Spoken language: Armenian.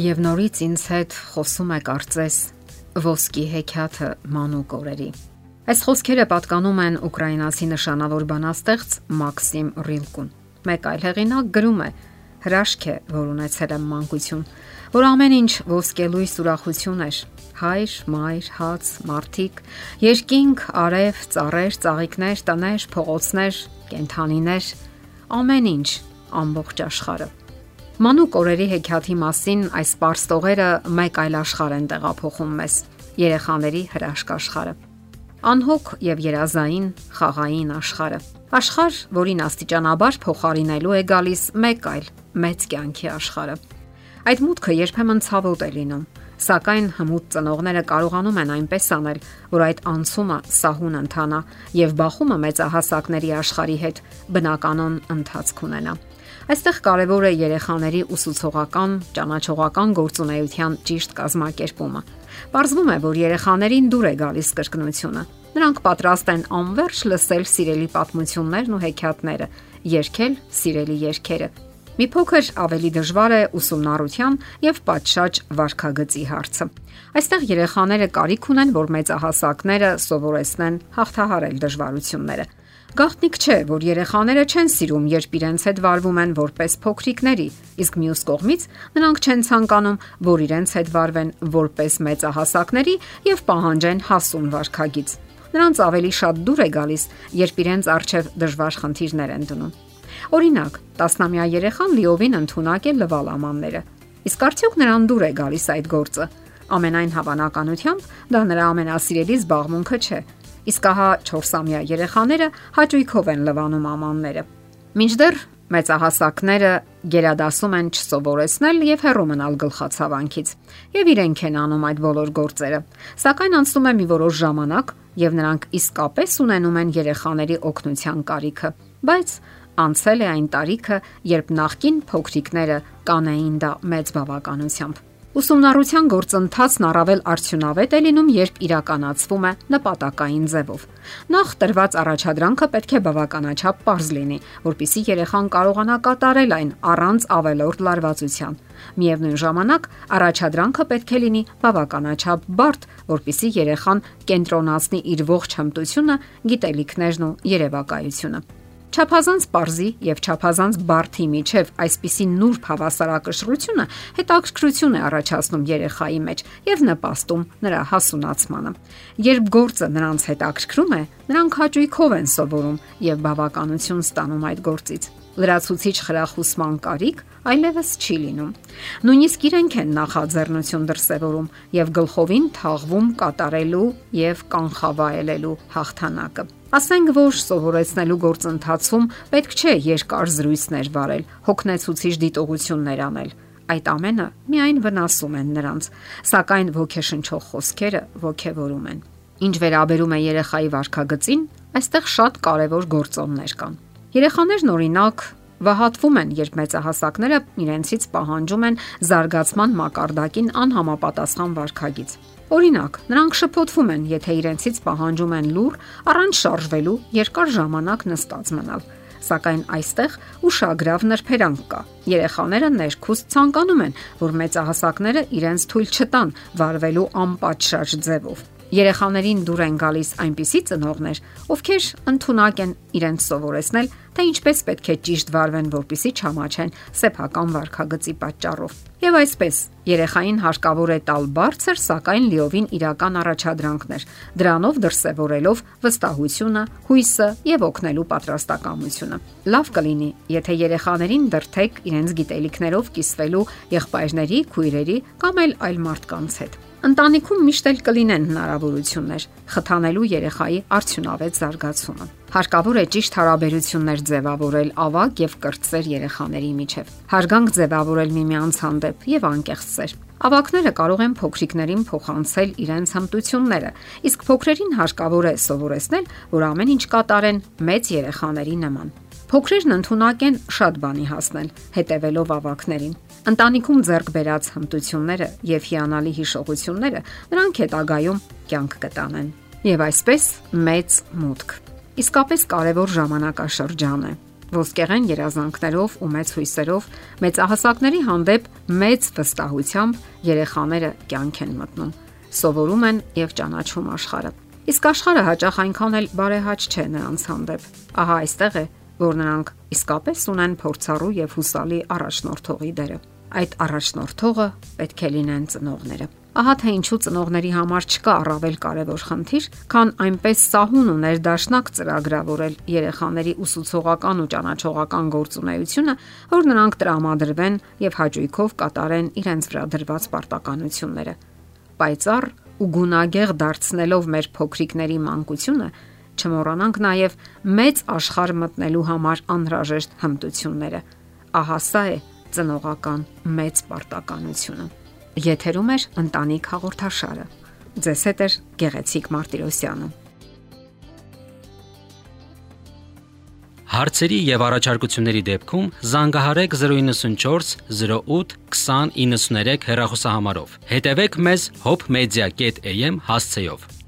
եւ նորից ինձ հետ խոսում է կարծես ոսկի հեքիաթը մանուկ օրերի։ Այս խոսքերը պատկանում են ուկրաինացի նշանավոր բանաստեղծ Մաքսիմ Ռիլկուն։ Մեկ այլ հեղինակ գրում է. հրաշք է, որ ունեցել եմ մանկություն, որ ամեն ինչ ոսկելույս ուրախություն էր։ Հայր, մայր, հաց, մարդիկ, երկինք, արև, ծառեր, ծաղիկներ, տներ, փողոցներ, կենթանիներ, ամեն ինչ, ամբողջ աշխարհը։ Մանուկ օրերի հեքիաթի մասին այս པարստողերը մեկ այլ աշխարհ են տեղափոխում մեզ՝ երեխաների հրաշք աշխարհը։ Անհոգ եւ երազային խաղային աշխարհը։ Աշխարհ, որին աստիճանաբար փոխարինելու է գալիս մեկ այլ մեծ կյանքի աշխարհը։ Այդ մուտքը երբեմն ցավոտ է լինում, սակայն հմուտ ծնողները կարողանում են այնպես անել, որ այդ անցումը սահուն ընթանա եւ բախումը մեծահասակների աշխարհի հետ բնականon ընթացք ունենա։ Այստեղ կարևոր է երեխաների ուսուցողական, ճանաչողական գործունեության ճիշտ կազմակերպումը։ Պարզվում է, որ երեխաներին դուր է գալիս կրկնությունը։ Նրանք պատրաստ են անverջ լսել սիրելի պատմություններն ու հեքիաթները, երգել սիրելի երգերը։ Մի փոքր ավելի դժվար է ուսումնառության եւ պատշաճ վարքագծի հարցը։ Այստեղ երեխաները կարիք ունեն, որ մեծահասակները սովորեցնեն հաղթահարել դժվարությունները։ Գաղտնիք չէ, որ երեխաները չեն սիրում, երբ իրենց հետ վարվում են որպես փոքրիկների, իսկ մյուս կողմից նրանք չեն ցանկանում, որ իրենց հետ վարվեն որպես մեծահասակների եւ պահանջեն հասուն վարքագիծ։ Նրանց ավելի շատ դուր է գալիս, երբ իրենց արժև դժվար խնդիրներ են դնում։ Օրինակ, 10-ամյա երեխան լիովին ընդունակ է լվալ ամանները։ Իսկ արդյոք նրան դուր է գալիս այդ գործը։ Ամենայն հավանականությամբ դա նրա ամենասիրելի զբաղմունքը չէ, Իսկ ահա 4-ամյա երեխաները հաճույքով են լվանում ամանները։ Մինչդեռ մեծահասակները գերադասում են չսովորեցնել եւ հեռու մնալ գլխացավանքից։ Եվ իրենք են անում այդ բոլոր գործերը։ Սակայն անցնում է մի որոշ ժամանակ եւ նրանք իսկապես ունենում են երեխաների օգնության կարիքը։ Բայց անցել է այն տարիքը, երբ նախքին փոքրիկները կանեին դա մեծ բավականությամբ։ Ուսումնառության գործընթացն առավել արդյունավետ է լինում, երբ իրականացվում է նպատակային ձևով։ Նախ տրված առաջադրանքը պետք է բավականաչափ པարզ լինի, որpիսի երեխան կարողանա կատարել այն առանց ավելորդ լարվածության։ Միևնույն ժամանակ առաջադրանքը պետք է լինի բավականաչափ բարդ, որpիսի երեխան կենտրոնացնի իր ողջ հմտությունը, գիտելիքներն ու երևակայությունը։ Չափազանց པարզի եւ չափազանց բարթի միջև այսպիսի նուրբ հավասարակշռությունը հետաքրքրություն է առաջացնում երեխայի մեջ եւ նպաստում նրա հասունացմանը։ Երբ գործը նրանց հետաքրքրում է, նրանք հաճույքով են սովորում եւ բավականություն ստանում այդ գործից լրացուցիչ խրախուսման կարիք այլևս չի լինում։ Նույնիսկ իրենք են նախաձեռնություն դրսևորում եւ գլխովին թաղվում կատարելու եւ կանխավայելելու հաղթանակը։ Ասենք որ սովորեցնելու գործընթացում պետք չէ երկար զրույցներ վարել, հոգնեցուցիչ դիտողություններ անել։ Այդ ամենը միայն վնասում են նրանց, սակայն ոգեշնչող խոսքերը ոգևորում են։ Ինչ վերաբերում է երեխայի վարքագծին, այստեղ շատ կարևոր գործոններ կան։ Երեխաներն օրինակ վհատվում են, երբ մեծահասակները իրենցից պահանջում են զարգացման մակարդակին անհամապատասխան վարքագիծ։ Օրինակ, նրանք շփոթվում են, եթե իրենցից պահանջում են լուր առանց շարժվելու երկար ժամանակ նստած մնալ սակայն այստեղ ուշագրավ նրբերանգ կա։ Երեխաները ներքուստ ցանկանում են, որ մեծահասակները իրենց թույլ չտան վարվելու անպատշաճ ձևով։ Երեխաներին դուր են գալիս այնպիսի ծնողներ, ովքեր ընդունակ են իրենց սովորեցնել, թե ինչպես պետք է ճիշտ վարվեն, որpիսի չամաչեն սեփական վարքագծի պատճառով։ Եվ այսպես, երեխային հարկավոր է տալ բարձր, սակայն լիովին իրական առաջադրանքներ, դրանով դրսևորելով վստահությունը, հույսը եւ օգնելու պատրաստակամությունը։ Լավ կլինի, եթե երեխաներին դրթեք իրենց գիտելիքներով կիսվելու եղբայրների, քույրերի կամ այլ այլ մարդկանց հետ։ Ընտանիքում միշտ էլ կլինեն հնարավորություններ խթանելու երեխայի արդյունավետ զարգացումը։ Հարկավոր է ճիշտ հարաբերություններ ձևավորել ավակ եւ կրտսեր երեխաների միջև։ Հարգանք ձևավորել միմյանց հանդեպ եւ անկեղծեր։ Ավակները կարող են փոքրիկներին փոխանցել իրենց հմտությունները, իսկ փոքրերին հարկավոր է սովորեցնել, որ ամեն ինչ կատարեն մեծ երեխաների նման։ Փոքրերն ընդունակ են շատ բանի հասնել, հետևելով ավակներին։ Ընտանիքում ձեռք բերած հմտությունները եւ հիանալի հիշողությունները նրանք հետագայում կյանք կտանեն։ Եվ այսպես մեծ մուտք։ Իսկապես կարևոր ժամանակաշրջան է ոսկեղեն երազանքներով ու մեծ հույսերով մեծահասակների հանդեպ մեծ վստահությամբ երեխաները կյանք են մտնում, սովորում են եւ ճանաչում աշխարհը։ Իսկ աշխարհը հաճախ այնքան էլ բարեհաճ չէ նրանց հանդեպ։ Ահա այստեղ է, որ նրանք իսկապես ունեն փորձառու եւ հուսալի առաջնորդողի դերը։ Այդ առաջնորդողը պետք է լինեն ծնողները։ Ահա թե ինչու ծնողների համար չկա առավել կարևոր խնդիր, քան այնպես սահուն ու ներդաշնակ ծրագրավորել երեխաների ուսուցողական ու ճանաչողական գործունեությունը, որ նրանք տրամադրվեն եւ հաճույքով կատարեն իրենց վրա դրված պարտականությունները։ Պայծառ ու գունագեղ դարձնելով մեր փոքրիկների մանկությունը, չմոռանանք նաև մեծ աշխարհ մտնելու համար անհրաժեշտ հմտությունները։ Ահա սա է ծնողական մեծ պարտականությունը։ Եթերում է ընտանիք հաղորդաշարը։ Ձեզ հետ է Գեղեցիկ Մարտիրոսյանը։ Հարցերի եւ առաջարկությունների դեպքում զանգահարեք 094 08 2093 հեռախոսահամարով։ Հետևեք մեզ hopmedia.am հասցեով։